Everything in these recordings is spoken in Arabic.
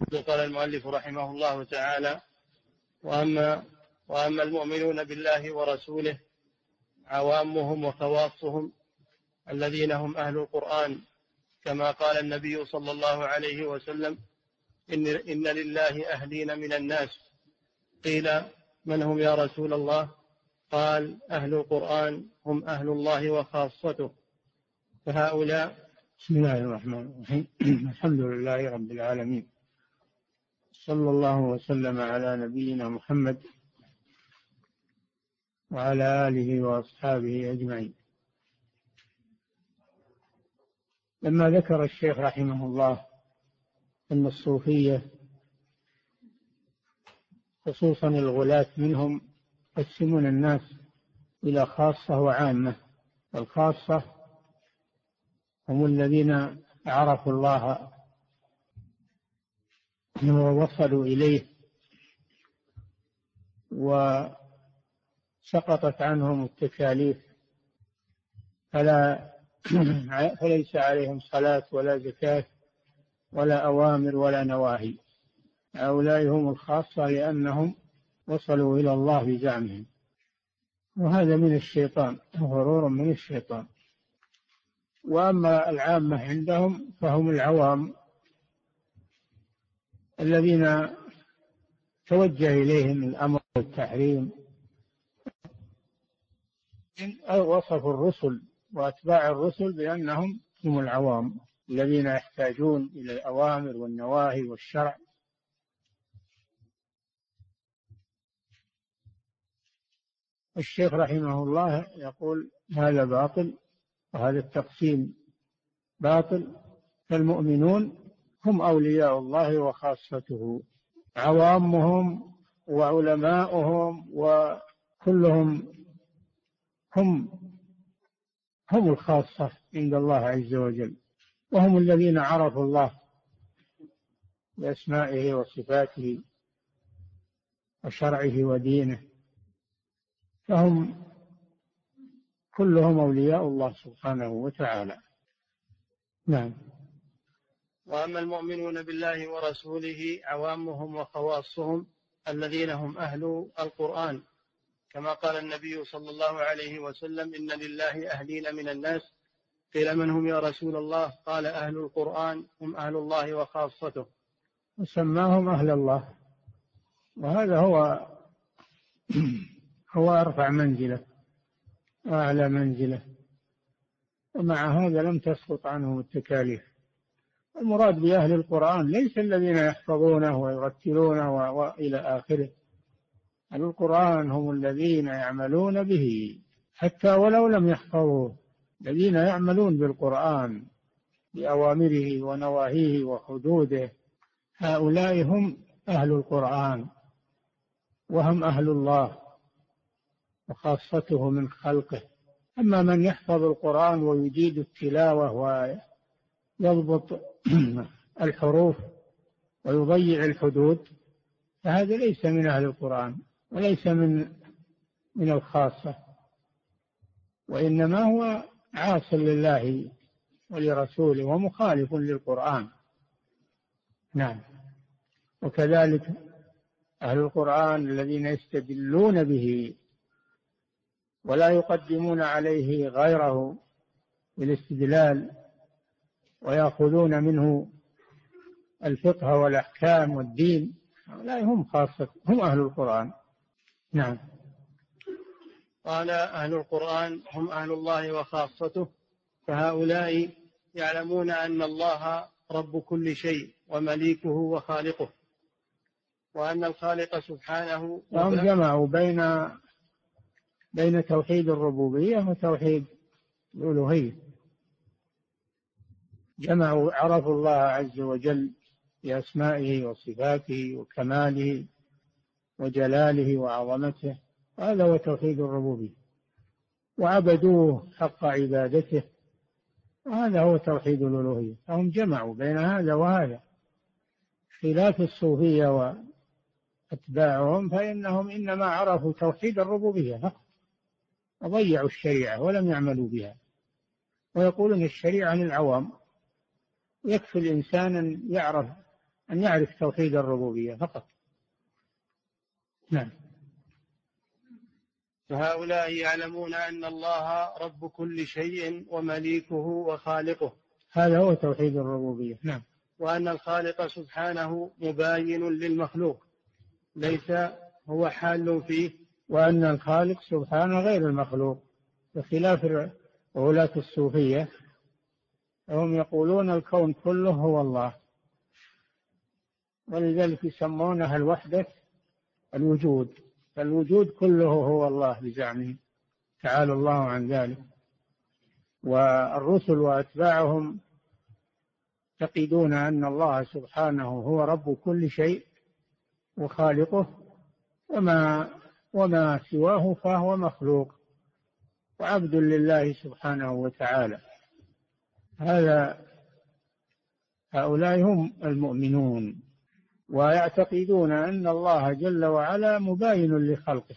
قال المؤلف رحمه الله تعالى وأما وأما المؤمنون بالله ورسوله عوامهم وخواصهم الذين هم أهل القرآن كما قال النبي صلى الله عليه وسلم إن, إن لله أهلين من الناس. قيل من هم يا رسول الله؟ قال أهل القرآن هم أهل الله وخاصته. فهؤلاء بسم الله الرحمن الرحيم. الحمد لله رب العالمين. صلى الله وسلم على نبينا محمد وعلى آله وأصحابه أجمعين. لما ذكر الشيخ رحمه الله أن الصوفية خصوصا الغلاة منهم يقسمون الناس إلى خاصة وعامة. الخاصة هم الذين عرفوا الله ووصلوا إليه وسقطت عنهم التكاليف. فلا فليس عليهم صلاة ولا زكاة ولا أوامر ولا نواهي. هؤلاء هم الخاصة لأنهم وصلوا إلى الله بزعمهم. وهذا من الشيطان غرور من الشيطان. وأما العامة عندهم فهم العوام. الذين توجه إليهم الأمر والتحريم وصفوا الرسل وأتباع الرسل بأنهم هم العوام الذين يحتاجون إلى الأوامر والنواهي والشرع. الشيخ رحمه الله يقول هذا باطل وهذا التقسيم باطل فالمؤمنون هم أولياء الله وخاصته. عوامهم وعلماؤهم وكلهم هم هم الخاصة عند الله عز وجل. وهم الذين عرفوا الله بأسمائه وصفاته وشرعه ودينه. فهم كلهم أولياء الله سبحانه وتعالى. نعم. وأما المؤمنون بالله ورسوله عوامهم وخواصهم الذين هم أهل القرآن. كما قال النبي صلى الله عليه وسلم إن لله أهلين من الناس. قيل من هم يا رسول الله؟ قال أهل القرآن هم أهل الله وخاصته. وسماهم أهل الله. وهذا هو هو أرفع منزلة وأعلى منزلة. ومع هذا لم تسقط عنهم التكاليف. المراد بأهل القرآن ليس الذين يحفظونه ويرتلونه وإلى آخره. أهل القرآن هم الذين يعملون به. حتى ولو لم يحفظوه الذين يعملون بالقرآن بأوامره ونواهيه وحدوده هؤلاء هم أهل القرآن وهم أهل الله وخاصته من خلقه. أما من يحفظ القرآن ويجيد التلاوة ويضبط الحروف ويضيع الحدود فهذا ليس من أهل القرآن وليس من من الخاصة وإنما هو عاص لله ولرسوله ومخالف للقرآن. نعم. وكذلك أهل القرآن الذين يستدلون به ولا يقدمون عليه غيره بالاستدلال ويأخذون منه الفقه والأحكام والدين. هؤلاء هم خاصة هم أهل القرآن. نعم. قال أهل القرآن هم أهل الله وخاصته فهؤلاء يعلمون أن الله رب كل شيء ومليكه وخالقه وأن الخالق سبحانه وهم جمعوا بين بين توحيد الربوبية وتوحيد الألوهية. جمعوا عرفوا الله عز وجل بأسمائه وصفاته وكماله وجلاله وعظمته. هذا هو توحيد الربوبية. وعبدوه حق عبادته. وهذا هو توحيد الألوهية. فهم جمعوا بين هذا وهذا. خلاف الصوفية وأتباعهم فإنهم إنما عرفوا توحيد الربوبية فقط. وضيعوا الشريعة ولم يعملوا بها. ويقولون الشريعة للعوام. يكفي الإنسان أن يعرف أن يعرف توحيد الربوبية فقط. نعم. فهؤلاء يعلمون أن الله رب كل شيء ومليكه وخالقه. هذا هو توحيد الربوبية. نعم. وأن الخالق سبحانه مباين للمخلوق. ليس هو حال فيه. وأن الخالق سبحانه غير المخلوق. بخلاف غلاة الصوفية هم يقولون الكون كله هو الله. ولذلك يسمونها الوحدة الوجود. فالوجود كله هو الله بزعمهم تعالى الله عن ذلك. والرسل وأتباعهم يعتقدون أن الله سبحانه هو رب كل شيء وخالقه. وما وما سواه فهو مخلوق. وعبد لله سبحانه وتعالى. هذا هؤلاء هم المؤمنون ويعتقدون أن الله جل وعلا مباين لخلقه.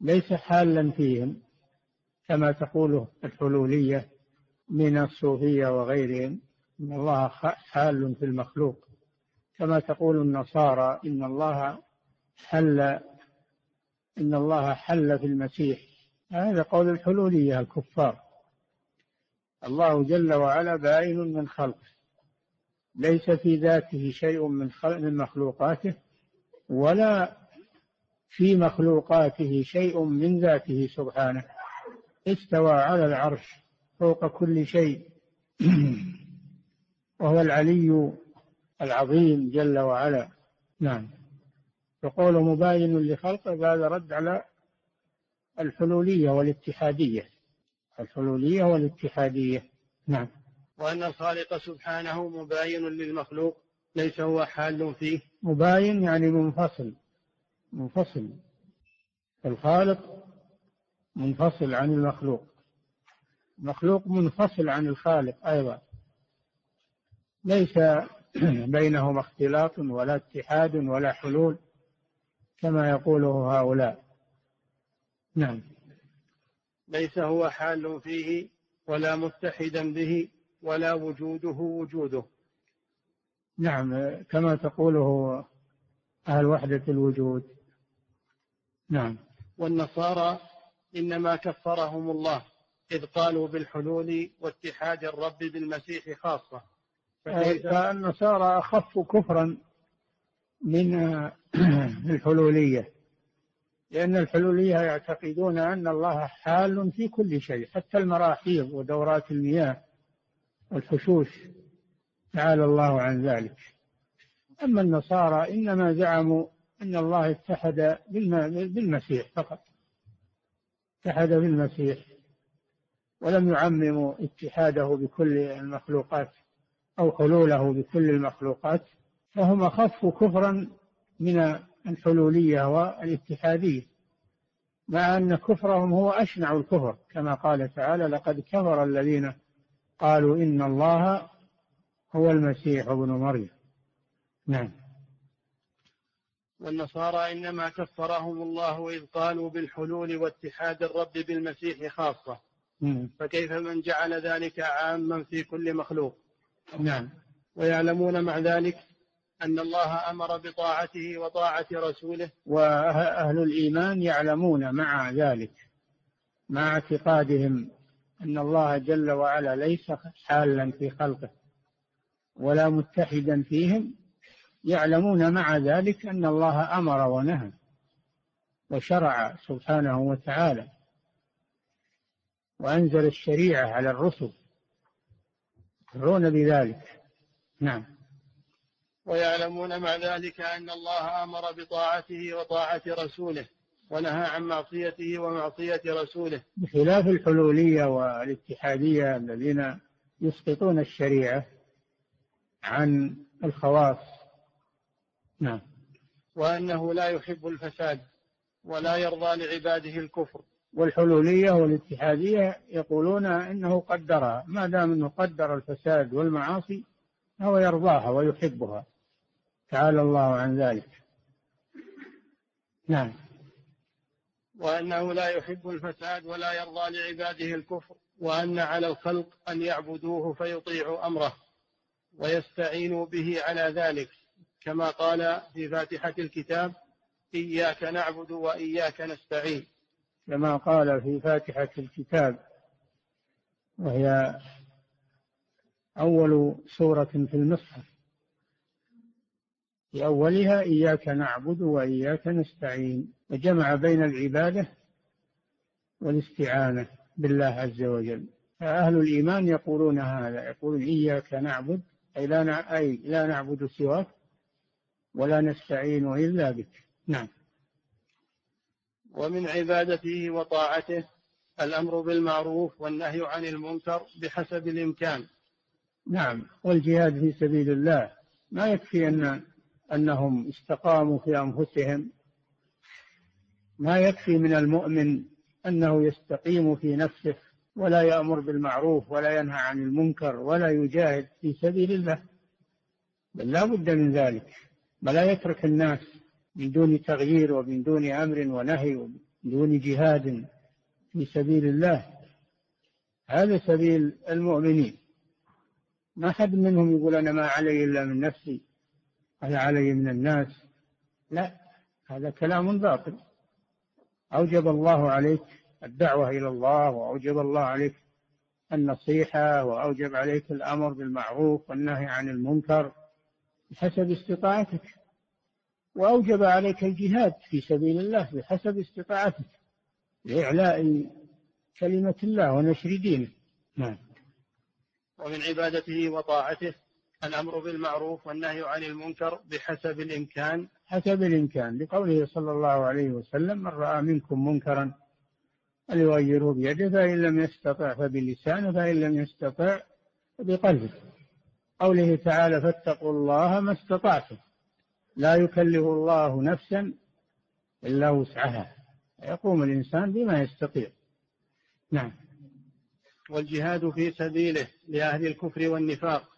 ليس حالا فيهم كما تقوله الحلولية من الصوفية وغيرهم إن الله حال في المخلوق. كما تقول النصارى إن الله حل إن الله حل في المسيح. هذا قول الحلولية الكفار. الله جل وعلا باين من خلقه. ليس في ذاته شيء من من مخلوقاته ولا في مخلوقاته شيء من ذاته سبحانه. استوى على العرش فوق كل شيء. وهو العلي العظيم جل وعلا. نعم. يقول مباين لخلقه هذا رد على الحلولية والاتحادية. الحلولية والاتحادية. نعم. وأن الخالق سبحانه مباين للمخلوق ليس هو حال فيه. مباين يعني منفصل. منفصل. الخالق منفصل عن المخلوق. المخلوق منفصل عن الخالق أيضا. ليس بينهما اختلاط ولا اتحاد ولا حلول كما يقوله هؤلاء. نعم. ليس هو حال فيه ولا متحدا به ولا وجوده وجوده. نعم كما تقوله أهل وحدة الوجود. نعم. والنصارى إنما كفرهم الله إذ قالوا بالحلول واتحاد الرب بالمسيح خاصة. فالنصارى أخف كفرا من الحلولية. لأن الحلولية يعتقدون أن الله حال في كل شيء حتى المراحيض ودورات المياه والحشوش. تعالى الله عن ذلك. أما النصارى إنما زعموا أن الله اتحد بالمسيح فقط. اتحد بالمسيح. ولم يعمموا اتحاده بكل المخلوقات أو حلوله بكل المخلوقات. فهم أخف كفرا من الحلولية والاتحادية مع أن كفرهم هو أشنع الكفر كما قال تعالى لقد كفر الذين قالوا إن الله هو المسيح ابن مريم. نعم. والنصارى إنما كفرهم الله إذ قالوا بالحلول واتحاد الرب بالمسيح خاصة. فكيف من جعل ذلك عاما في كل مخلوق؟ نعم. ويعلمون مع ذلك أن الله أمر بطاعته وطاعة رسوله. وأهل الإيمان يعلمون مع ذلك مع اعتقادهم أن الله جل وعلا ليس حالا في خلقه ولا متحدا فيهم. يعلمون مع ذلك أن الله أمر ونهى وشرع سبحانه وتعالى وأنزل الشريعة على الرسل. يقرون بذلك. نعم. ويعلمون مع ذلك أن الله أمر بطاعته وطاعة رسوله ونهى عن معصيته ومعصية رسوله. بخلاف الحلولية والاتحادية الذين يسقطون الشريعة عن الخواص. نعم. وأنه لا يحب الفساد ولا يرضى لعباده الكفر. والحلولية والاتحادية يقولون إنه قدرها. ما دام أنه قدر الفساد والمعاصي فهو يرضاها ويحبها. تعالى الله عن ذلك. نعم. وأنه لا يحب الفساد ولا يرضى لعباده الكفر وأن على الخلق أن يعبدوه فيطيعوا أمره ويستعينوا به على ذلك. كما قال في فاتحة الكتاب إياك نعبد وإياك نستعين. كما قال في فاتحة الكتاب وهي أول سورة في المصحف. في أولها إياك نعبد وإياك نستعين وجمع بين العبادة والاستعانة بالله عز وجل. فأهل الإيمان يقولون هذا يقولون إياك نعبد أي لا, أي لا نعبد سواك ولا نستعين إلا بك. نعم. ومن عبادته وطاعته الأمر بالمعروف والنهي عن المنكر بحسب الإمكان. نعم. والجهاد في سبيل الله. ما يكفي أن أنهم استقاموا في أنفسهم. ما يكفي من المؤمن أنه يستقيم في نفسه ولا يأمر بالمعروف ولا ينهى عن المنكر ولا يجاهد في سبيل الله. بل لا بد من ذلك. ولا يترك الناس من دون تغيير ومن دون أمر ونهي ومن دون جهاد في سبيل الله. هذا سبيل المؤمنين. ما حد منهم يقول أنا ما علي إلا من نفسي. أنا علي من الناس؟ لا هذا كلام باطل. أوجب الله عليك الدعوة إلى الله وأوجب الله عليك النصيحة وأوجب عليك الأمر بالمعروف والنهي عن المنكر بحسب استطاعتك. وأوجب عليك الجهاد في سبيل الله بحسب استطاعتك لإعلاء كلمة الله ونشر دينه. نعم. ومن عبادته وطاعته الأمر بالمعروف والنهي عن المنكر بحسب الإمكان. حسب الإمكان. لقوله صلى الله عليه وسلم من رأى منكم منكرا فليغيره بيده فإن لم يستطع فبلسانه فإن لم يستطع فبقلبه. قوله تعالى فاتقوا الله ما استطعتم. لا يكلف الله نفسا إلا وسعها. يقوم الإنسان بما يستطيع. نعم. والجهاد في سبيله لأهل الكفر والنفاق.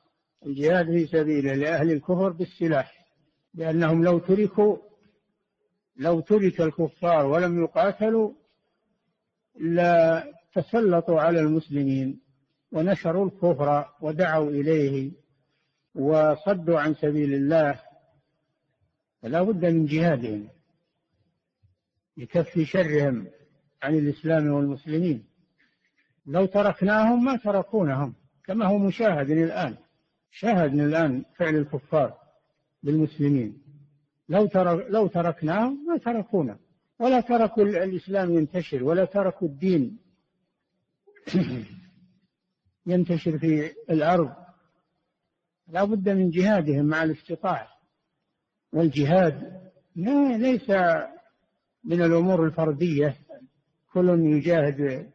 الجهاد في سبيله لأهل الكفر بالسلاح لأنهم لو تركوا لو ترك الكفار ولم يقاتلوا لا تسلطوا على المسلمين ونشروا الكفر ودعوا إليه وصدوا عن سبيل الله فلا بد من جهادهم لكف شرهم عن الإسلام والمسلمين. لو تركناهم ما تركونهم كما هو مشاهد الآن. شاهدنا الآن فعل الكفار بالمسلمين. لو ترك لو تركناهم ما تركونا. ولا تركوا الإسلام ينتشر ولا تركوا الدين ينتشر في الأرض. لا بد من جهادهم مع الاستطاعة. والجهاد ليس من الأمور الفردية. كل يجاهد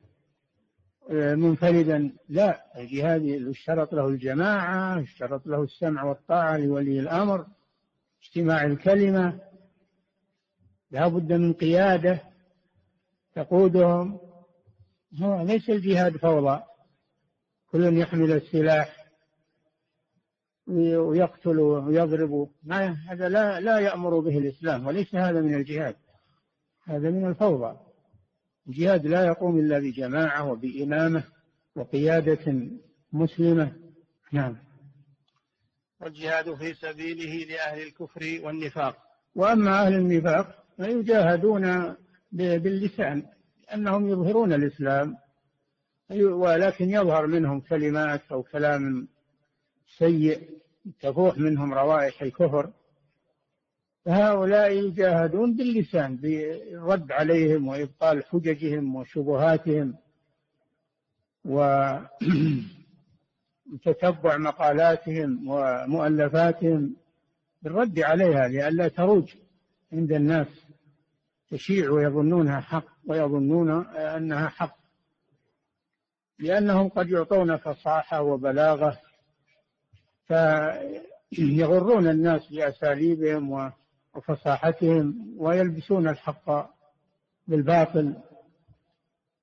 منفردا. لا الجهاد يشترط له الجماعة يشترط له السمع والطاعة لولي الأمر اجتماع الكلمة. لا بد من قيادة تقودهم. هو ليس الجهاد فوضى. كل يحمل السلاح ويقتل ويضرب. ما هذا لا لا يأمر به الإسلام وليس هذا من الجهاد. هذا من الفوضى. الجهاد لا يقوم إلا بجماعة وبإمامة وقيادة مسلمة. نعم. والجهاد في سبيله لأهل الكفر والنفاق. وأما أهل النفاق فيجاهدون باللسان لأنهم يظهرون الإسلام ولكن يظهر منهم كلمات أو كلام سيء تفوح منهم روائح الكفر. فهؤلاء يجاهدون باللسان بالرد عليهم وإبطال حججهم وشبهاتهم وتتبع مقالاتهم ومؤلفاتهم بالرد عليها لئلا تروج عند الناس تشيع ويظنونها حق ويظنون أنها حق لأنهم قد يعطون فصاحة وبلاغة فيغرون الناس بأساليبهم وفصاحتهم ويلبسون الحق بالباطل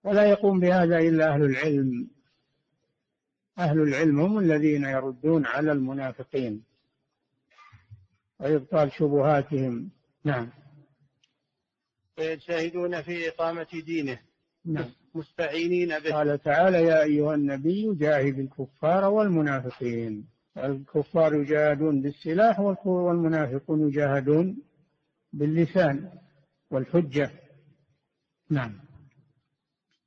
ولا يقوم بهذا إلا أهل العلم. أهل العلم هم الذين يردون على المنافقين وإبطال شبهاتهم. نعم. ويجتهدون في إقامة دينه. نعم. مستعينين به. قال تعالى يا أيها النبي جاهد الكفار والمنافقين. الكفار يجاهدون بالسلاح والمنافقون يجاهدون باللسان والحجة. نعم.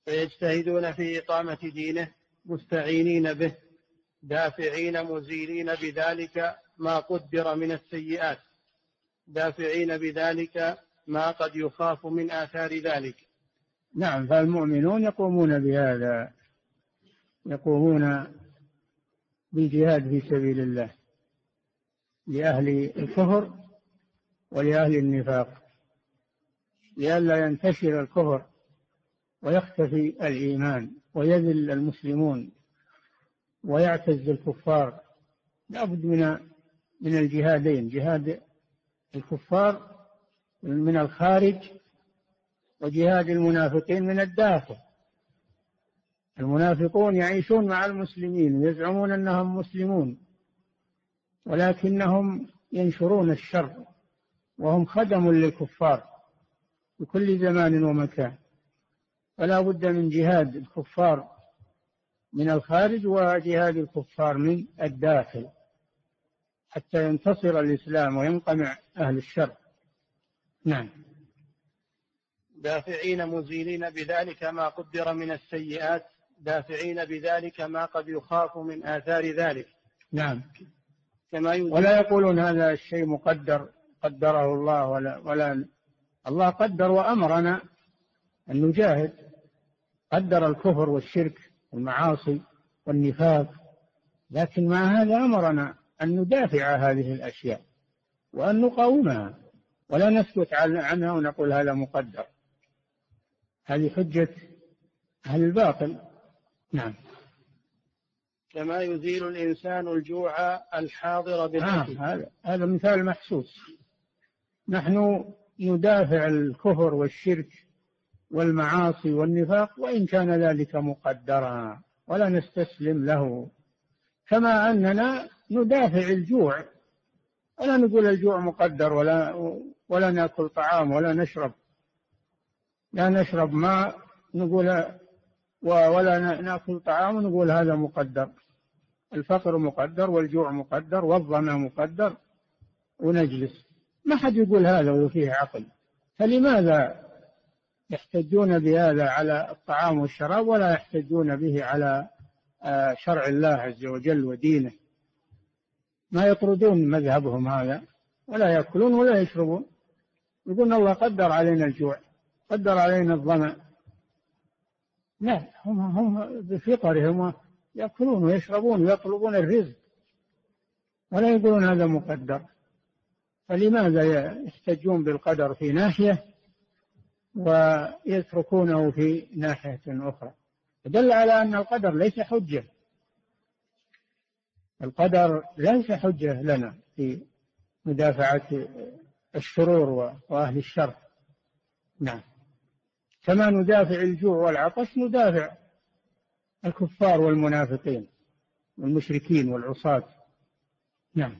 فيجتهدون في إقامة دينه مستعينين به دافعين مزيلين بذلك ما قدر من السيئات دافعين بذلك ما قد يخاف من آثار ذلك. نعم فالمؤمنون يقومون بهذا يقومون بالجهاد في سبيل الله لأهل الكفر ولأهل النفاق لئلا ينتشر الكفر ويختفي الإيمان ويذل المسلمون ويعتز الكفار. لابد من من الجهادين جهاد الكفار من الخارج وجهاد المنافقين من الداخل. المنافقون يعيشون مع المسلمين ويزعمون أنهم مسلمون ولكنهم ينشرون الشر وهم خدم للكفار في كل زمان ومكان. فلا بد من جهاد الكفار من الخارج وجهاد الكفار من الداخل حتى ينتصر الإسلام وينقمع أهل الشر. نعم. دافعين مزيلين بذلك ما قدر من السيئات دافعين بذلك ما قد يخاف من آثار ذلك. نعم. كما ولا يقولون هذا الشيء مقدر قدره الله ولا ولا الله قدر وأمرنا أن نجاهد. قدر الكفر والشرك والمعاصي والنفاق. لكن مع هذا أمرنا أن ندافع هذه الأشياء وأن نقاومها. ولا نسكت عنها ونقول هذا مقدر. هذه حجة أهل الباطل. نعم. كما يزيل الإنسان الجوع الحاضر بالأكل آه هذا هذا مثال محسوس. نحن ندافع الكفر والشرك والمعاصي والنفاق وإن كان ذلك مقدرا ولا نستسلم له. كما أننا ندافع الجوع. ولا نقول الجوع مقدر ولا ولا نأكل طعام ولا نشرب لا نشرب ماء. نقول ولا نأكل طعام ونقول هذا مقدر. الفقر مقدر والجوع مقدر والظمأ مقدر ونجلس. ما حد يقول هذا وفيه عقل. فلماذا يحتجون بهذا على الطعام والشراب ولا يحتجون به على آه، شرع الله عز وجل ودينه؟ ما يطردون مذهبهم هذا ولا يأكلون ولا يشربون. يقولون الله قدر علينا الجوع قدر علينا الظمأ لا هم هم بفطرهم يأكلون ويشربون ويطلبون الرزق. ولا يقولون هذا مقدر. فلماذا يحتجون بالقدر في ناحية ويتركونه في ناحية أخرى؟ دل على أن القدر ليس حجة. القدر ليس حجة لنا في مدافعة الشرور وأهل الشر. نعم. كما ندافع الجوع والعطش ندافع الكفار والمنافقين والمشركين والعصاة. نعم.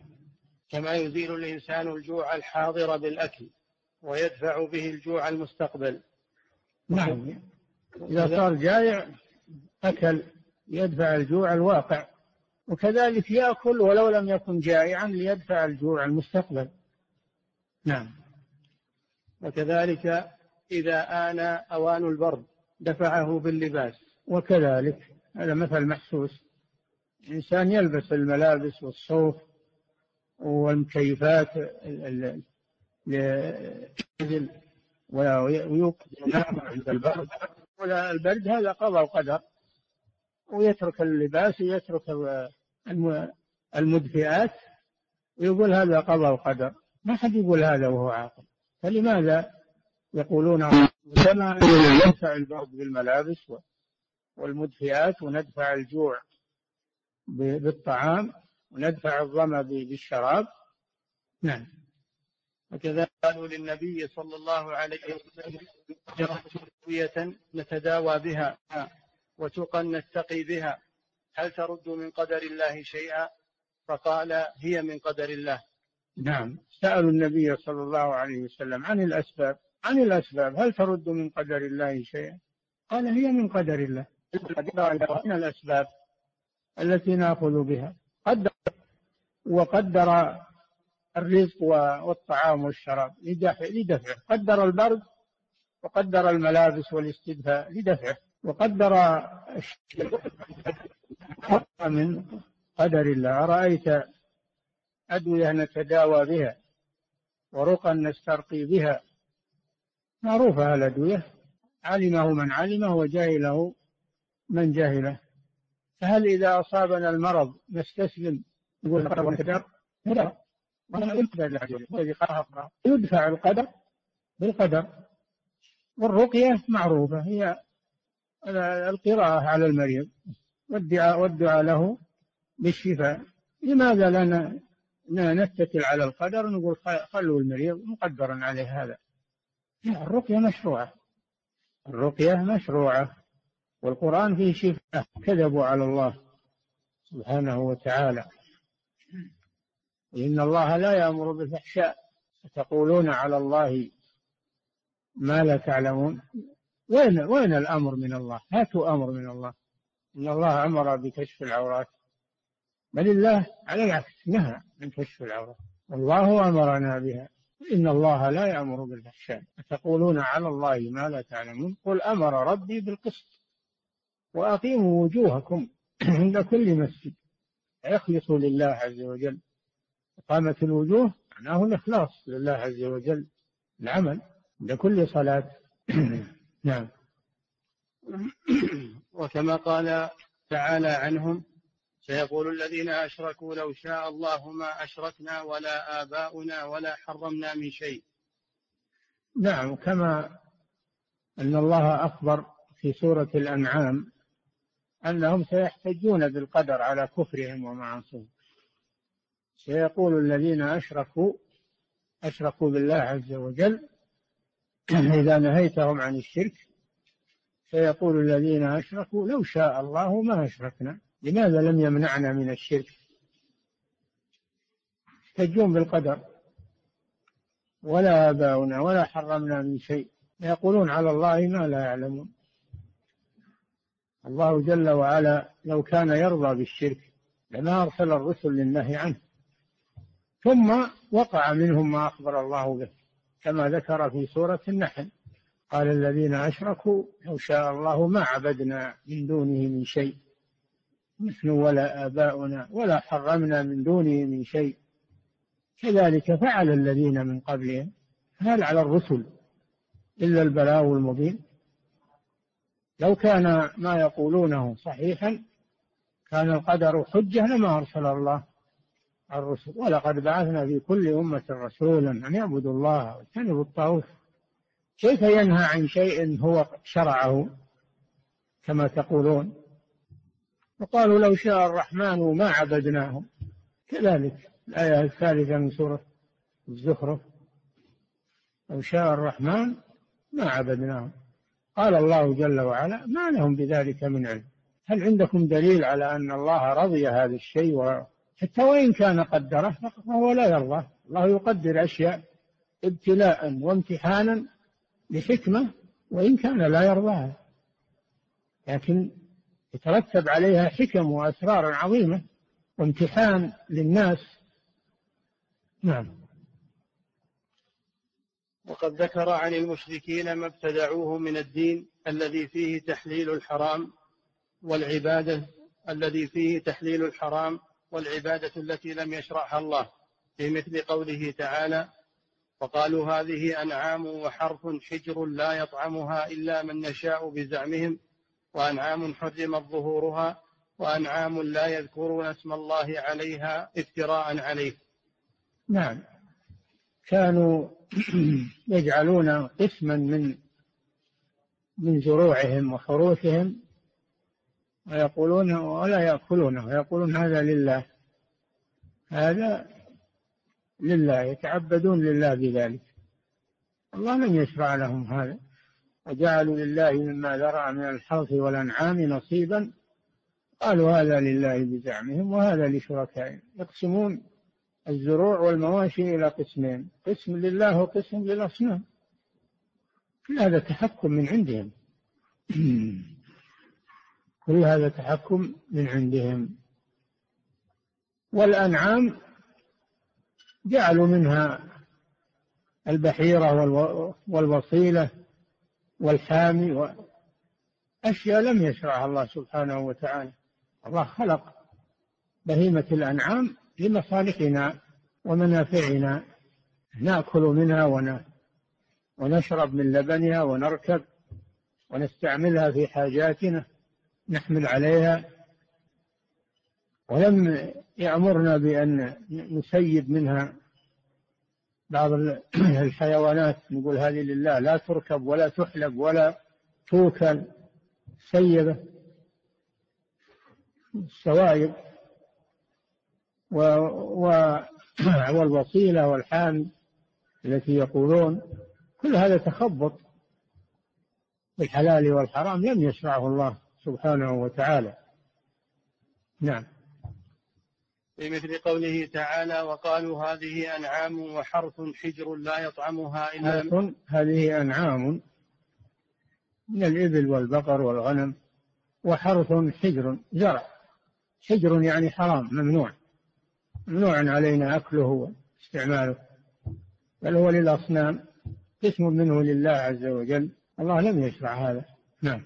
كما يزيل الإنسان الجوع الحاضر بالأكل ويدفع به الجوع المستقبل. نعم. إذا صار جائع أكل يدفع الجوع الواقع. وكذلك يأكل ولو لم يكن جائعا ليدفع الجوع المستقبل. نعم. وكذلك إذا آن أوان البرد دفعه باللباس. وكذلك هذا مثل محسوس. الإنسان يلبس الملابس والصوف والمكيفات ويوقظ عند البرد. البرد هذا قضاء وقدر ويترك اللباس ويترك المدفئات. ويقول هذا قضاء وقدر ما حد يقول هذا وهو عاقل. فلماذا يقولون كما ندفع البرد بالملابس والمدفئات وندفع الجوع بالطعام وندفع الظما بالشراب. نعم. وكذا قالوا للنبي صلى الله عليه وسلم تقوية نتداوى بها وتقى نتقي بها. هل ترد من قدر الله شيئا؟ فقال هي من قدر الله. نعم. سألوا النبي صلى الله عليه وسلم عن الأسباب. عن الأسباب هل ترد من قدر الله شيئا؟ قال هي من قدر الله. من الأسباب التي نأخذ بها. قدر وقدر الرزق والطعام والشراب لدفعه. قدر البرد وقدر الملابس والاستدفاء لدفعه. وقدر من قدر الله. أرأيت أدوية نتداوى بها ورقا نسترقي بها معروفة الأدوية. علمه من علمه وجهله من جهله فهل إذا أصابنا المرض نستسلم؟ يقول القدر والقدر يدفع القدر بالقدر. والرقية معروفة. هي القراءة على المريض. والدعاء والدعاء له بالشفاء. لماذا لا نتكل على القدر؟ نقول خلوا المريض مقدرا عليه هذا الرقية مشروعة. الرقية مشروعة. والقرآن فيه شفاء كذبوا على الله سبحانه وتعالى. إن الله لا يأمر بالفحشاء. تقولون على الله ما لا تعلمون. وين وين الأمر من الله؟ هاتوا أمر من الله. إن الله أمر بكشف العورات. بل الله على العكس نهى عن كشف العورات. والله أمرنا بها. إن الله لا يأمر بالفحشاء. أتقولون على الله ما لا تعلمون؟ قل أمر ربي بالقسط. وأقيموا وجوهكم عند كل مسجد. اخلصوا لله عز وجل. إقامة الوجوه معناه الإخلاص لله عز وجل. العمل عند كل صلاة. نعم. وكما قال تعالى عنهم سيقول الذين أشركوا لو شاء الله ما أشركنا ولا آباؤنا ولا حرمنا من شيء. نعم كما أن الله أخبر في سورة الأنعام أنهم سيحتجون بالقدر على كفرهم ومعاصيهم سيقول الذين أشركوا أشركوا بالله عز وجل إذا نهيتهم عن الشرك سيقول الذين أشركوا لو شاء الله ما أشركنا. لماذا لم يمنعنا من الشرك؟ يحتجون بالقدر. ولا آباؤنا ولا حرمنا من شيء. يقولون على الله ما لا يعلمون. الله جل وعلا لو كان يرضى بالشرك لما أرسل الرسل للنهي عنه. ثم وقع منهم ما أخبر الله به كما ذكر في سورة النحل. قال الذين أشركوا لو شاء الله ما عبدنا من دونه من شيء. نحن ولا آباؤنا ولا حرمنا من دونه من شيء. كذلك فعل الذين من قبلهم هل على الرسل إلا البلاغ المبين؟ لو كان ما يقولونه صحيحا كان القدر حجة لما أرسل الله الرسل. ولقد بعثنا في كل أمة رسولا أن يعبدوا الله واجتنبوا الطاغوت. كيف ينهى عن شيء هو شرعه كما تقولون؟ وقالوا لو شاء الرحمن ما عبدناهم. كذلك الآية الثالثة من سورة الزخرف. لو شاء الرحمن ما عبدناهم. قال الله جل وعلا ما لهم بذلك من علم. هل عندكم دليل على أن الله رضي هذا الشيء حتى وإن كان قدره فهو لا يرضى. الله يقدر أشياء ابتلاء وامتحانا لحكمة وإن كان لا يرضاها. لكن يترتب عليها حكم وأسرار عظيمة وامتحان للناس. نعم. وقد ذكر عن المشركين ما ابتدعوه من الدين الذي فيه تحليل الحرام والعبادة الذي فيه تحليل الحرام والعبادة التي لم يشرعها الله في مثل قوله تعالى وقالوا هذه أنعام وحرف حجر لا يطعمها إلا من نشاء بزعمهم وأنعام حرمت ظهورها وأنعام لا يذكرون اسم الله عليها افتراء عليه. نعم. كانوا يجعلون قسما من من زروعهم وحروثهم ويقولون ولا يأكلونه ويقولون هذا لله. هذا لله يتعبدون لله بذلك. الله لم يشرع لهم هذا. وجعلوا لله مما ذرع من الحرث والأنعام نصيبا. قالوا هذا لله بزعمهم وهذا لشركائهم. يقسمون الزروع والمواشي إلى قسمين قسم لله وقسم للأصنام. كل هذا تحكم من عندهم. كل هذا تحكم من عندهم. والأنعام جعلوا منها البحيرة والوصيلة. والحامي أشياء لم يشرعها الله سبحانه وتعالى. الله خلق بهيمة الأنعام لمصالحنا ومنافعنا. نأكل منها ونشرب من لبنها ونركب ونستعملها في حاجاتنا نحمل عليها. ولم يأمرنا بأن نسيب منها بعض الحيوانات نقول هذه لله لا تركب ولا تحلب ولا توكل سيبة السوائب و... و... والوصيلة والحامل التي يقولون كل هذا تخبط بالحلال والحرام لم يشرعه الله سبحانه وتعالى. نعم. في مثل قوله تعالى وقالوا هذه أنعام وحرث حجر لا يطعمها إلا هذه أنعام من الإبل والبقر والغنم وحرث حجر زرع. حجر يعني حرام ممنوع. ممنوع علينا أكله واستعماله. بل هو للأصنام قسم منه لله عز وجل. الله لم يشرع هذا. نعم.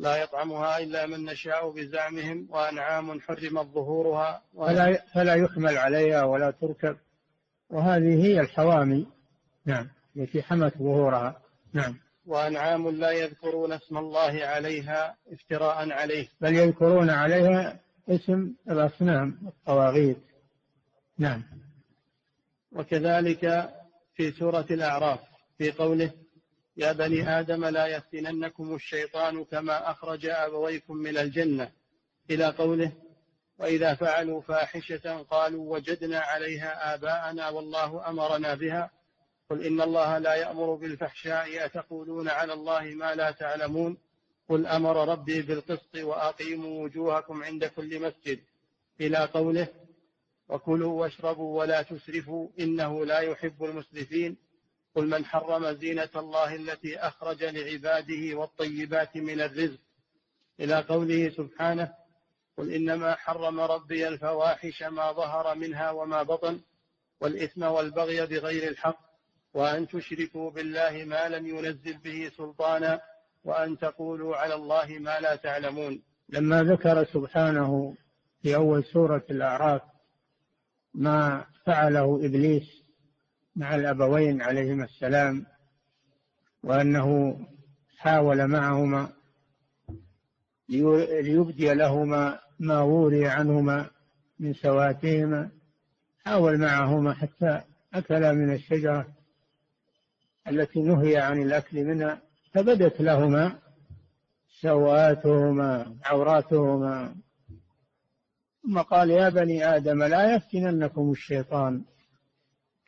لا يطعمها إلا من نشاء بزعمهم وأنعام حرمت ظهورها فلا, فلا يحمل عليها ولا تركب. وهذه هي الحوامي. نعم. التي حمت ظهورها. نعم. وأنعام لا يذكرون اسم الله عليها افتراء عليه. بل يذكرون عليها اسم الأصنام الطواغيت. نعم. وكذلك في سورة الأعراف في قوله يا بني آدم لا يفتننكم الشيطان كما أخرج أبويكم من الجنة. إلى قوله وإذا فعلوا فاحشة قالوا وجدنا عليها آباءنا والله أمرنا بها. قل إن الله لا يأمر بالفحشاء أتقولون على الله ما لا تعلمون. قل أمر ربي بالقسط وأقيموا وجوهكم عند كل مسجد. إلى قوله وكلوا واشربوا ولا تسرفوا إنه لا يحب المسرفين. قل من حرم زينة الله التي أخرج لعباده والطيبات من الرزق. إلى قوله سبحانه قل إنما حرم ربي الفواحش ما ظهر منها وما بطن والإثم والبغي بغير الحق وأن تشركوا بالله ما لم ينزل به سلطانا وأن تقولوا على الله ما لا تعلمون. لما ذكر سبحانه في أول سورة الأعراف ما فعله إبليس مع الأبوين عليهما السلام وأنه حاول معهما ليبدي لهما ما وري عنهما من سواتهما. حاول معهما حتى أكلا من الشجرة التي نهي عن الأكل منها فبدت لهما سواتهما عوراتهما. ثم قال يا بني آدم لا يفتننكم الشيطان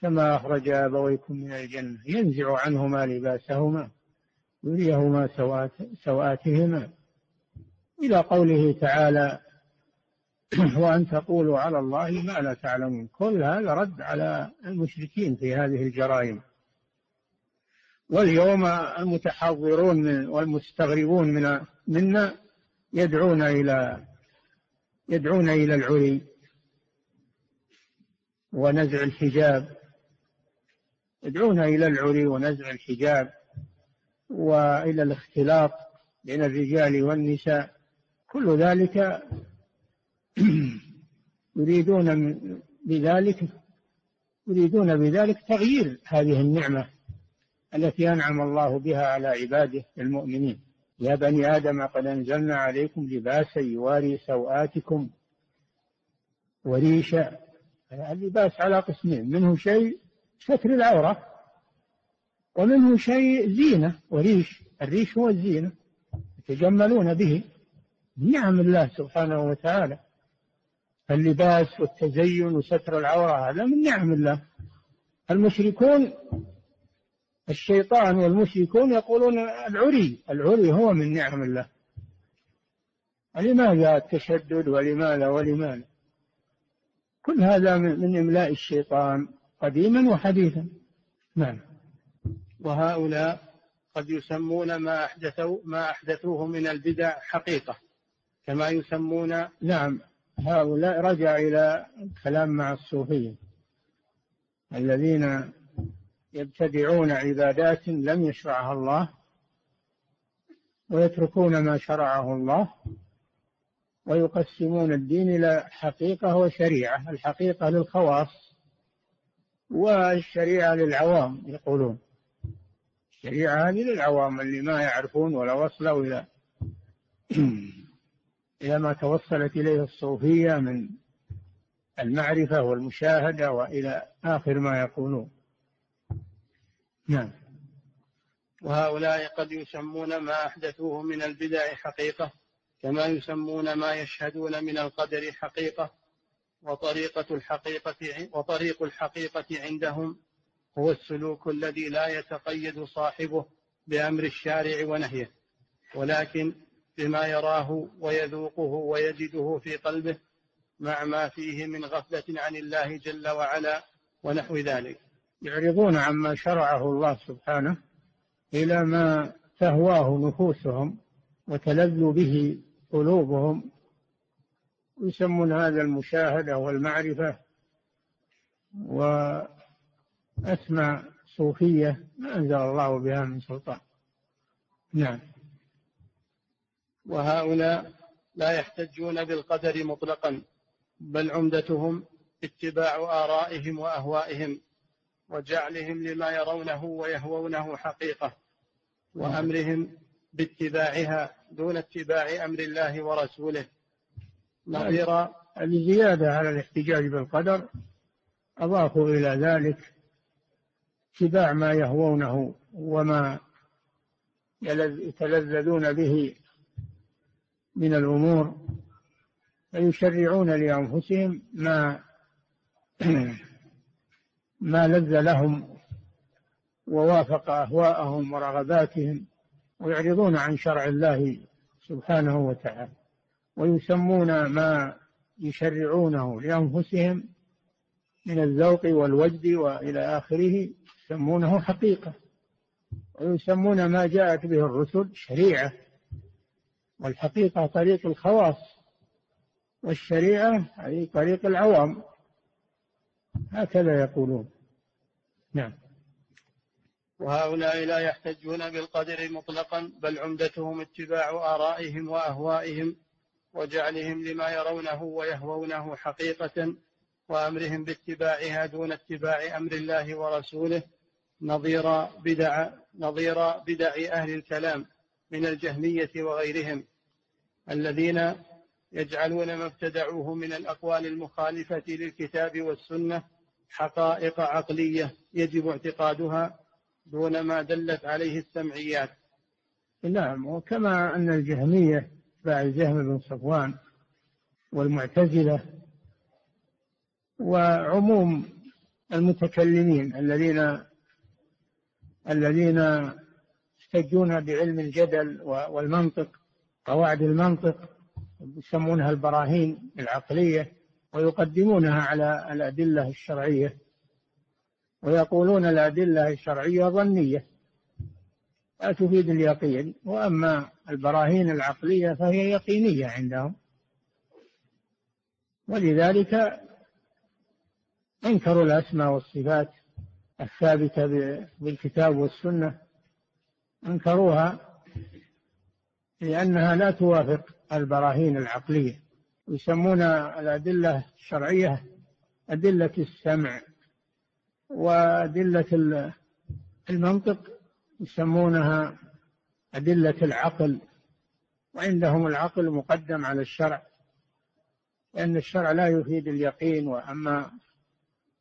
كما أخرج أبويكم من الجنة. ينزع عنهما لباسهما يريهما سوات سوآتهما. إلى قوله تعالى وأن تقولوا على الله ما لا تعلمون. كل هذا رد على المشركين في هذه الجرائم. واليوم المتحضرون من والمستغربون من منا يدعون إلى يدعون إلى العري ونزع الحجاب. يدعون إلى العري ونزع الحجاب وإلى الاختلاط بين الرجال والنساء. كل ذلك يريدون بذلك يريدون بذلك تغيير هذه النعمة التي أنعم الله بها على عباده المؤمنين. يا بني آدم قد أنزلنا عليكم لباسا يواري سوآتكم وريشا. اللباس على قسمين منه شيء ستر العورة. ومنه شيء زينة وريش الريش هو الزينة يتجملون به نعم الله سبحانه وتعالى. اللباس والتزين وستر العورة هذا من نعم الله. المشركون الشيطان والمشركون يقولون العري العري هو من نعم الله. لماذا التشدد؟ ولماذا؟ ولماذا؟ كل هذا من إملاء الشيطان. قديما وحديثا. نعم. وهؤلاء قد يسمون ما أحدثوا ما أحدثوه من البدع حقيقة كما يسمون نعم. هؤلاء رجع إلى الكلام مع الصوفية الذين يبتدعون عبادات لم يشرعها الله ويتركون ما شرعه الله ويقسمون الدين إلى حقيقة وشريعة الحقيقة للخواص. والشريعة للعوام يقولون. الشريعة هذه للعوام اللي ما يعرفون ولا وصلوا إلى إلى ما توصلت إليه الصوفية من المعرفة والمشاهدة وإلى آخر ما يقولون. نعم. وهؤلاء قد يسمون ما أحدثوه من البدع حقيقة كما يسمون ما يشهدون من القدر حقيقة. وطريقة الحقيقة وطريق الحقيقة عندهم هو السلوك الذي لا يتقيد صاحبه بأمر الشارع ونهيه. ولكن بما يراه ويذوقه ويجده في قلبه مع ما فيه من غفلة عن الله جل وعلا ونحو ذلك. يعرضون عما شرعه الله سبحانه إلى ما تهواه نفوسهم وتلذ به قلوبهم يسمون هذا المشاهدة والمعرفة وأسمى صوفية ما أنزل الله بها من سلطان. نعم. وهؤلاء لا يحتجون بالقدر مطلقا بل عمدتهم اتباع آرائهم وأهوائهم وجعلهم لما يرونه ويهوونه حقيقة وأمرهم باتباعها دون اتباع أمر الله ورسوله. نظير الزيادة على الاحتجاج بالقدر أضافوا إلى ذلك اتباع ما يهوونه وما يتلذذون به من الأمور فيشرعون لأنفسهم ما ما لذ لهم ووافق أهواءهم ورغباتهم ويعرضون عن شرع الله سبحانه وتعالى. ويسمون ما يشرعونه لأنفسهم من الذوق والوجد وإلى آخره يسمونه حقيقة. ويسمون ما جاءت به الرسل شريعة والحقيقة طريق الخواص والشريعة أي طريق العوام. هكذا يقولون. نعم. وهؤلاء لا يحتجون بالقدر مطلقا بل عمدتهم اتباع آرائهم وأهوائهم وجعلهم لما يرونه ويهوونه حقيقة وأمرهم باتباعها دون اتباع أمر الله ورسوله نظير بدع نظير بدع أهل الكلام من الجهمية وغيرهم الذين يجعلون ما ابتدعوه من الأقوال المخالفة للكتاب والسنة حقائق عقلية يجب اعتقادها دون ما دلت عليه السمعيات. نعم وكما أن الجهمية اتباع الجهم بن صفوان والمعتزلة وعموم المتكلمين الذين الذين يحتجون بعلم الجدل والمنطق قواعد المنطق يسمونها البراهين العقلية ويقدمونها على الأدلة الشرعية ويقولون الأدلة الشرعية ظنية. لا تفيد اليقين وأما البراهين العقلية فهي يقينية عندهم. ولذلك أنكروا الأسماء والصفات الثابتة بالكتاب والسنة. أنكروها لأنها لا توافق البراهين العقلية. يسمون الأدلة الشرعية أدلة السمع وأدلة المنطق يسمونها أدلة العقل وعندهم العقل مقدم على الشرع لأن الشرع لا يفيد اليقين وأما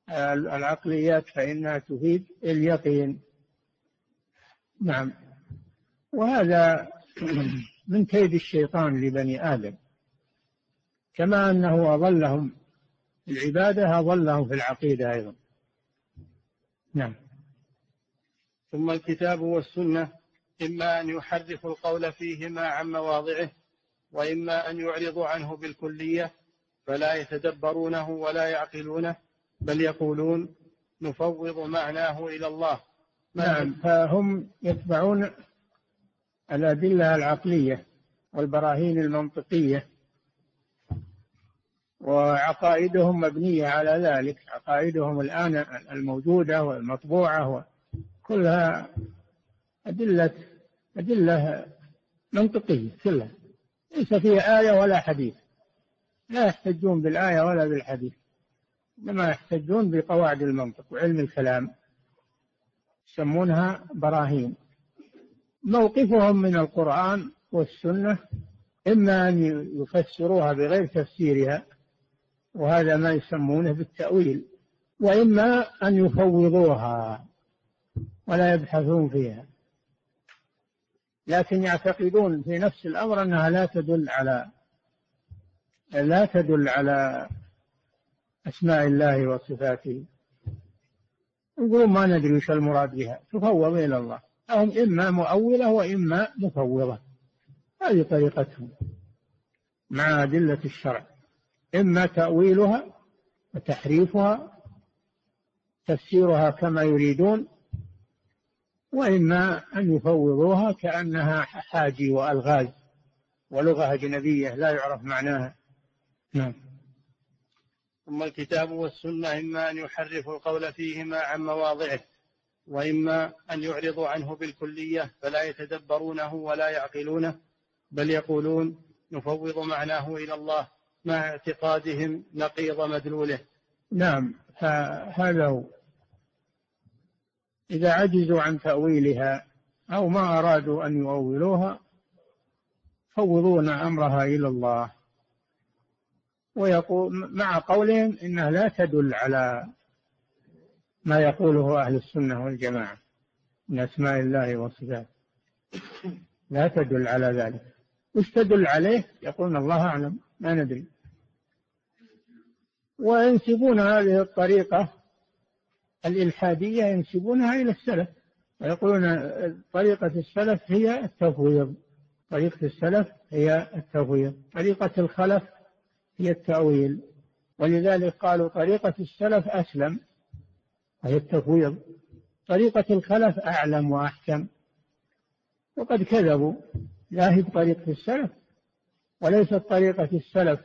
العقليات فإنها تفيد اليقين. نعم. وهذا من كيد الشيطان لبني آدم. كما أنه أضلهم العبادة أضلهم في العقيدة أيضا. نعم. ثم الكتاب والسنة إما أن يحرفوا القول فيهما عن مواضعه وإما أن يعرضوا عنه بالكلية فلا يتدبرونه ولا يعقلونه بل يقولون نفوض معناه إلى الله. نعم فهم يتبعون الأدلة العقلية والبراهين المنطقية وعقائدهم مبنية على ذلك. عقائدهم الآن الموجودة والمطبوعة كلها أدلة أدلة منطقية كلها. ليس فيها آية ولا حديث. لا يحتجون بالآية ولا بالحديث. إنما يحتجون بقواعد المنطق وعلم الكلام. يسمونها براهين. موقفهم من القرآن والسنة إما أن يفسروها بغير تفسيرها وهذا ما يسمونه بالتأويل وإما أن يفوضوها. ولا يبحثون فيها. لكن يعتقدون في نفس الأمر أنها لا تدل على لا تدل على أسماء الله وصفاته. يقولون ما ندري وش المراد بها. تفوض إلى الله. هم إما مؤولة وإما مفوضة. هذه طريقتهم مع أدلة الشرع. إما تأويلها وتحريفها تفسيرها كما يريدون وإما أن يفوضوها كأنها حاجي وألغاز ولغة أجنبية لا يعرف معناها. نعم. ثم الكتاب والسنة إما أن يحرفوا القول فيهما عن مواضعه وإما أن يعرضوا عنه بالكلية فلا يتدبرونه ولا يعقلونه بل يقولون نفوض معناه إلى الله مع اعتقادهم نقيض مدلوله. نعم هذا هو. إذا عجزوا عن تأويلها أو ما أرادوا أن يؤولوها فوضون أمرها إلى الله. ويقول مع قولهم إنها لا تدل على ما يقوله أهل السنة والجماعة من أسماء الله وصفاته. لا تدل على ذلك. وش تدل عليه؟ يقولون الله أعلم. ما ندري. وينسبون هذه الطريقة الإلحادية ينسبونها إلى السلف ويقولون طريقة السلف هي التفويض. طريقة السلف هي التفويض. طريقة الخلف هي التأويل. ولذلك قالوا طريقة السلف أسلم وهي التفويض. طريقة الخلف أعلم وأحكم. وقد كذبوا. لا هي بطريقة السلف وليست طريقة السلف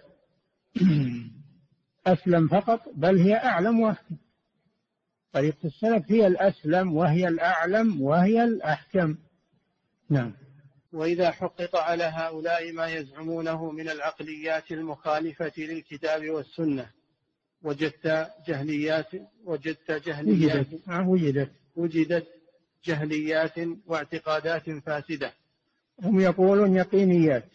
أسلم فقط بل هي أعلم وأحكم. طريقة السلف هي الأسلم وهي الأعلم وهي الأحكم. نعم. وإذا حقق على هؤلاء ما يزعمونه من العقليات المخالفة للكتاب والسنة وجدت جهليات وجدت جهليات وجدت. آه، وجدت. وجدت جهليات واعتقادات فاسدة. هم يقولون يقينيات.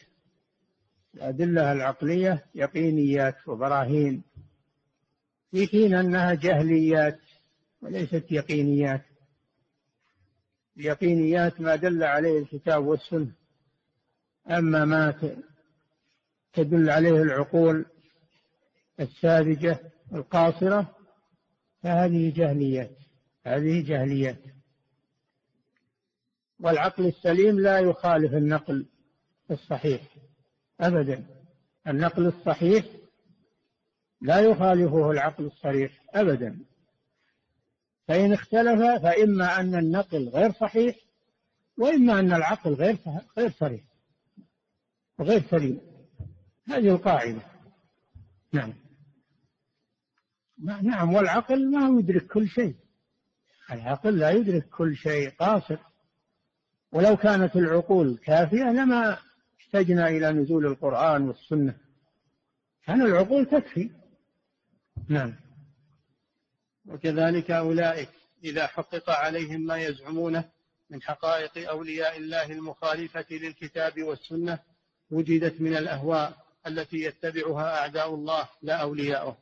الأدلة العقلية يقينيات وبراهين. في حين أنها جهليات. وليست يقينيات. اليقينيات ما دل عليه الكتاب والسنة. أما ما تدل عليه العقول الساذجة القاصرة فهذه جهليات. هذه جهليات. والعقل السليم لا يخالف النقل الصحيح أبدا. النقل الصحيح لا يخالفه العقل الصريح أبدا. فإن اختلف فإما أن النقل غير صحيح وإما أن العقل غير غير صريح. وغير سليم. هذه القاعدة. نعم. نعم والعقل ما يدرك كل شيء. العقل لا يدرك كل شيء قاصر. ولو كانت العقول كافية لما احتجنا إلى نزول القرآن والسنة. كان العقول تكفي. نعم. وكذلك أولئك إذا حقق عليهم ما يزعمونه من حقائق أولياء الله المخالفة للكتاب والسنة وجدت من الأهواء التي يتبعها أعداء الله لا أولياؤه.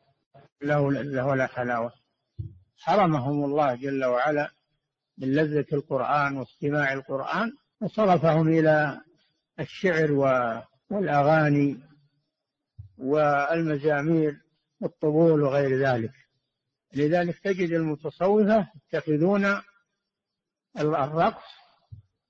له لذة ولا حلاوة. حرمهم الله جل وعلا من لذة القرآن واستماع القرآن وصرفهم إلى الشعر والأغاني والمزامير والطبول وغير ذلك. لذلك تجد المتصوفة يتخذون الرقص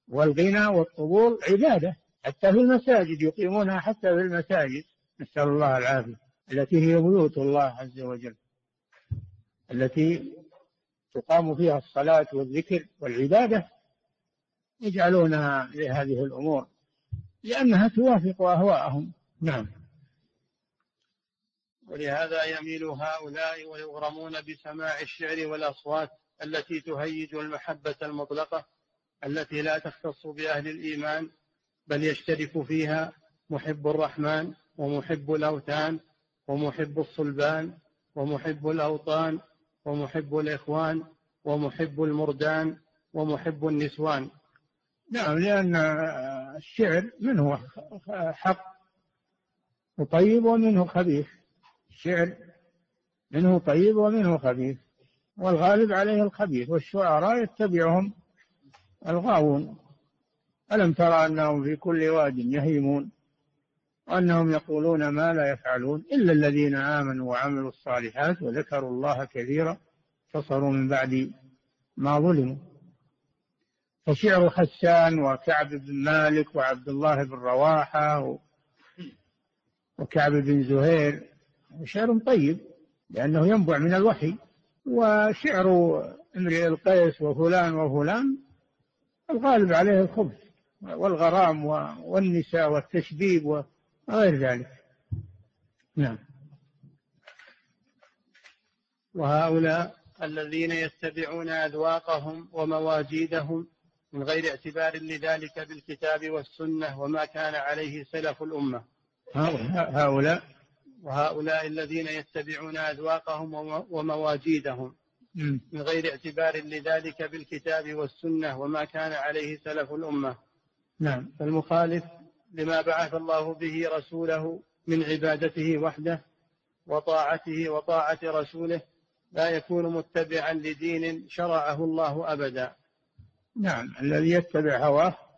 والغنى والطبول عبادة حتى في المساجد يقيمونها حتى في المساجد نسأل الله العافية التي هي بيوت الله عز وجل التي تقام فيها الصلاة والذكر والعبادة يجعلونها لهذه الأمور لأنها توافق أهواءهم. نعم. ولهذا يميل هؤلاء ويغرمون بسماع الشعر والأصوات التي تهيج المحبة المطلقة التي لا تختص بأهل الإيمان بل يشترك فيها محب الرحمن ومحب الأوثان ومحب الصلبان ومحب الأوطان ومحب الإخوان ومحب المردان ومحب النسوان. نعم لأن الشعر منه حق وطيب ومنه خبيث. الشعر منه طيب ومنه خبيث والغالب عليه الخبيث والشعراء يتبعهم الغاوون. ألم ترى أنهم في كل واد يهيمون؟ وأنهم يقولون ما لا يفعلون إلا الذين آمنوا وعملوا الصالحات وذكروا الله كثيرا انتصروا من بعد ما ظلموا. فشعر حسان وكعب بن مالك وعبد الله بن رواحة وكعب بن زهير شعر طيب لأنه ينبع من الوحي وشعر امرئ القيس وفلان وفلان الغالب عليه الخبث والغرام والنساء والتشبيب وغير ذلك. نعم. وهؤلاء الذين يتبعون أذواقهم ومواجيدهم من غير اعتبار لذلك بالكتاب والسنة وما كان عليه سلف الأمة. هؤلاء وهؤلاء الذين يتبعون أذواقهم ومواجيدهم. من غير اعتبار لذلك بالكتاب والسنة وما كان عليه سلف الأمة. نعم. فالمخالف لما بعث الله به رسوله من عبادته وحده وطاعته وطاعة رسوله لا يكون متبعا لدين شرعه الله أبدا. نعم. الذي يتبع هواه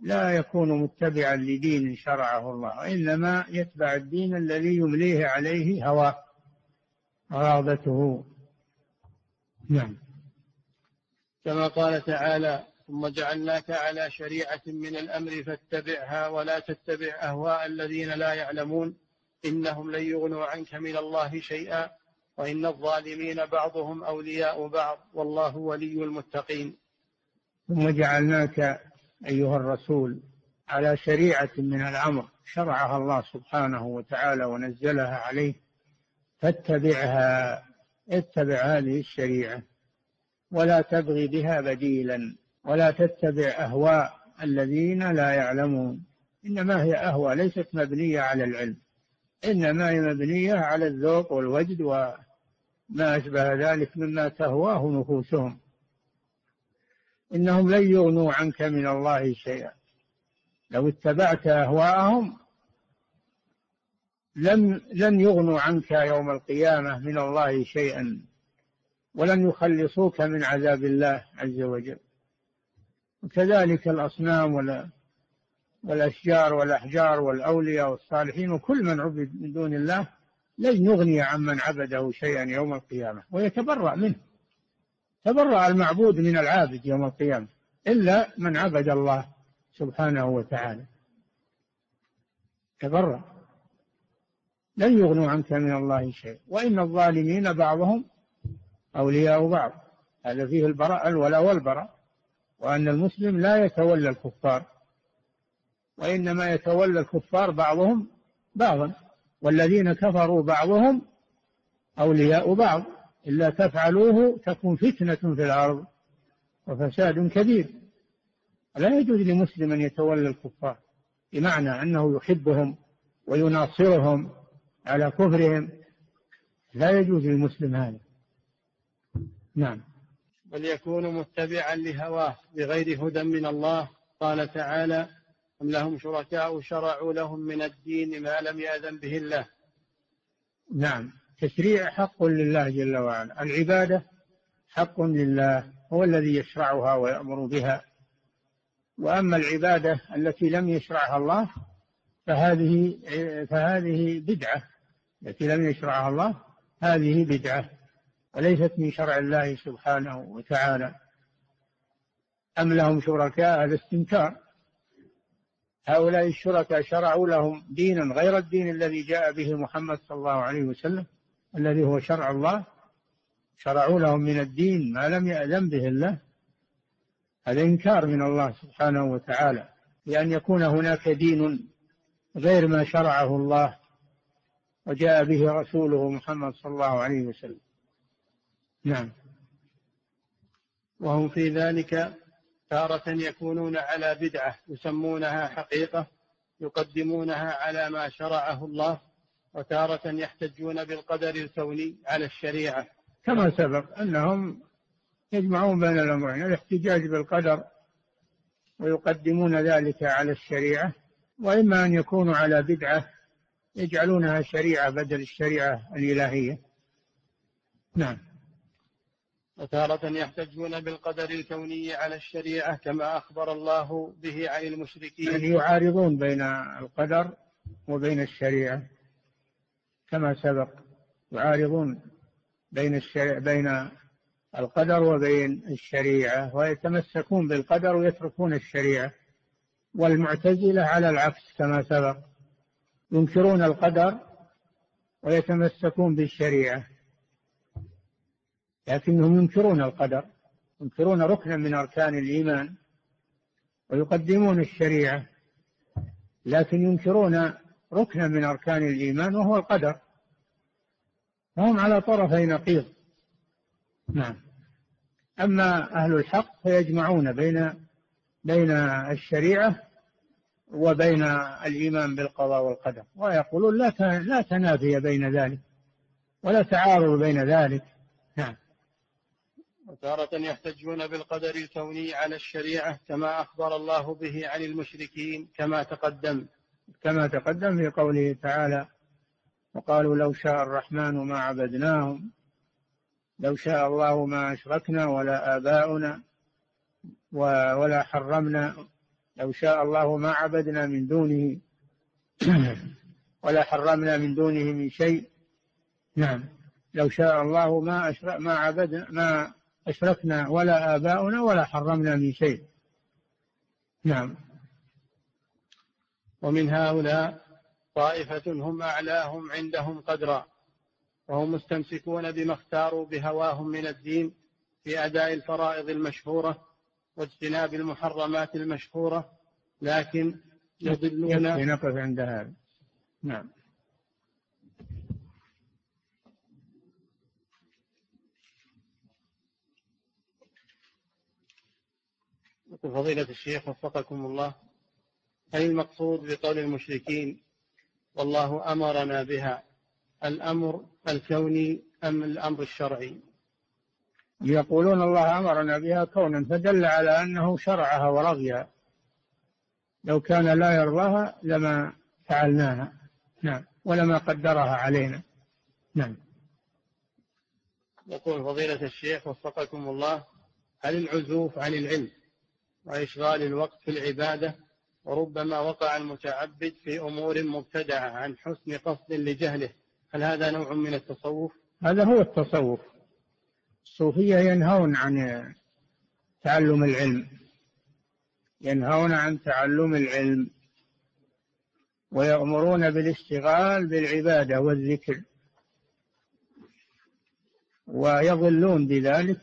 لا يكون متبعا لدين شرعه الله وإنما يتبع الدين الذي يمليه عليه هواه رغبته نعم. كما قال تعالى ثم جعلناك على شريعة من الأمر فاتبعها ولا تتبع أهواء الذين لا يعلمون إنهم لن يغنوا عنك من الله شيئا وإن الظالمين بعضهم أولياء بعض والله ولي المتقين. ثم جعلناك أيها الرسول على شريعة من الأمر شرعها الله سبحانه وتعالى ونزلها عليه فاتبعها اتبع هذه الشريعة ولا تبغي بها بديلا ولا تتبع أهواء الذين لا يعلمون. إنما هي أهواء ليست مبنية على العلم إنما هي مبنية على الذوق والوجد وما أشبه ذلك مما تهواه نفوسهم. إنهم لن يغنوا عنك من الله شيئا. لو اتبعت أهواءهم لم لن يغنوا عنك يوم القيامة من الله شيئا ولن يخلصوك من عذاب الله عز وجل. وكذلك الأصنام ولا والأشجار والأحجار والأولياء والصالحين وكل من عبد من دون الله لن يغني عمن عبده شيئا يوم القيامة ويتبرأ منه. تبرأ المعبود من العابد يوم القيامة إلا من عبد الله سبحانه وتعالى. تبرأ. لن يغنوا عنك من الله شيء. وإن الظالمين بعضهم أولياء بعض. هذا فيه البراء الولاء والبراء. وأن المسلم لا يتولى الكفار. وإنما يتولى الكفار بعضهم بعضا. والذين كفروا بعضهم أولياء بعض. إلا تفعلوه تكون فتنة في الأرض وفساد كبير. لا يجوز لمسلم أن يتولى الكفار بمعنى أنه يحبهم ويناصرهم على كفرهم. لا يجوز للمسلم هذا. نعم. بل يكون متبعا لهواه بغير هدى من الله. قال تعالى أم لهم شركاء شرعوا لهم من الدين ما لم يأذن به الله. نعم. التشريع حق لله جل وعلا. العبادة حق لله هو الذي يشرعها ويأمر بها. وأما العبادة التي لم يشرعها الله فهذه فهذه بدعة. التي لم يشرعها الله هذه بدعة. وليست من شرع الله سبحانه وتعالى. أم لهم شركاء؟ هذا استنكار. هؤلاء الشركاء شرعوا لهم دينا غير الدين الذي جاء به محمد صلى الله عليه وسلم. الذي هو شرع الله شرعوا لهم من الدين ما لم يأذن به الله هذا إنكار من الله سبحانه وتعالى لأن يكون هناك دين غير ما شرعه الله وجاء به رسوله محمد صلى الله عليه وسلم. نعم. وهم في ذلك تارة يكونون على بدعة يسمونها حقيقة يقدمونها على ما شرعه الله وتارة يحتجون بالقدر الكوني على الشريعة. كما سبق أنهم يجمعون بين الأمرين الاحتجاج بالقدر ويقدمون ذلك على الشريعة وإما أن يكونوا على بدعة يجعلونها شريعة بدل الشريعة الإلهية. نعم. وتارة يحتجون بالقدر الكوني على الشريعة كما أخبر الله به عن المشركين. يعني يعارضون بين القدر وبين الشريعة. كما سبق يعارضون بين الشريعة بين القدر وبين الشريعة ويتمسكون بالقدر ويتركون الشريعة والمعتزلة على العكس كما سبق ينكرون القدر ويتمسكون بالشريعة لكنهم ينكرون القدر ينكرون ركنا من أركان الإيمان ويقدمون الشريعة لكن ينكرون ركنا من أركان الإيمان وهو القدر. فهم على طرفي نقيض. نعم. أما أهل الحق فيجمعون بين بين الشريعة وبين الإيمان بالقضاء والقدر. ويقولون لا لا تنافي بين ذلك ولا تعارض بين ذلك. نعم. وتارة يحتجون بالقدر الكوني على الشريعة كما أخبر الله به عن المشركين كما تقدم. كما تقدم في قوله تعالى وقالوا لو شاء الرحمن ما عبدناهم لو شاء الله ما أشركنا ولا آباؤنا ولا حرمنا لو شاء الله ما عبدنا من دونه ولا حرمنا من دونه من شيء. نعم. لو شاء الله ما أشرك ما عبدنا ما أشركنا ولا آباؤنا ولا حرمنا من شيء. نعم. ومن هؤلاء طائفة هم أعلاهم عندهم قدرا وهم مستمسكون بما اختاروا بهواهم من الدين في أداء الفرائض المشهورة واجتناب المحرمات المشهورة لكن يضلون نقف عند هذا. نعم. فضيلة الشيخ وفقكم الله. هل المقصود بقول المشركين والله أمرنا بها الأمر الكوني أم الأمر الشرعي؟ يقولون الله أمرنا بها كونا فدل على أنه شرعها ورضيها. لو كان لا يرضاها لما فعلناها. نعم. ولما قدرها علينا. نعم. يقول فضيلة الشيخ وفقكم الله هل العزوف عن العلم وإشغال الوقت في العبادة وربما وقع المتعبد في أمور مبتدعة عن حسن قصد لجهله. هل هذا نوع من التصوف؟ هذا هو التصوف. الصوفية ينهون عن تعلم العلم. ينهون عن تعلم العلم. ويأمرون بالاشتغال بالعبادة والذكر. ويضلون بذلك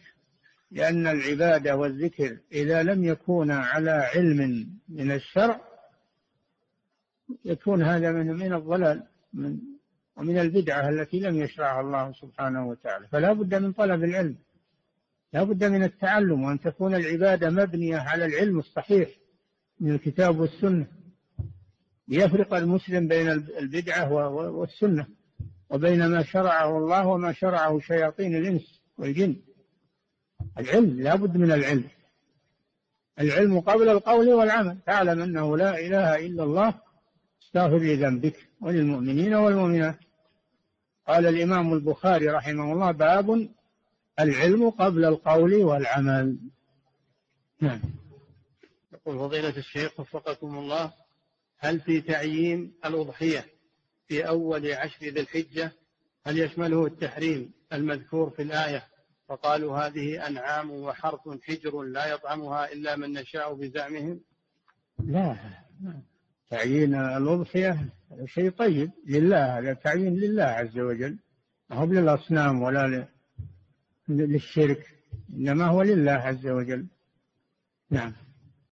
لأن العبادة والذكر إذا لم يكونا على علم من الشرع يكون هذا من من الضلال من ومن البدعة التي لم يشرعها الله سبحانه وتعالى. فلا بد من طلب العلم. لا بد من التعلم وأن تكون العبادة مبنية على العلم الصحيح من الكتاب والسنة. ليفرق المسلم بين البدعة والسنة وبين ما شرعه الله وما شرعه شياطين الإنس والجن. العلم لا بد من العلم. العلم قبل القول والعمل. تعلم أنه لا إله إلا الله استغفر لذنبك وللمؤمنين والمؤمنات. قال الإمام البخاري رحمه الله باب العلم قبل القول والعمل. نعم. يقول فضيلة الشيخ وفقكم الله هل في تعيين الأضحية في أول عشر ذي الحجة؟ هل يشمله التحريم المذكور في الآية فقالوا هذه أنعام وحرث حجر لا يطعمها إلا من نشاء بزعمهم. لا تعيين الأضحية شيء طيب لله هذا تعيين لله عز وجل. ما هو للأصنام ولا للشرك إنما هو لله عز وجل. نعم.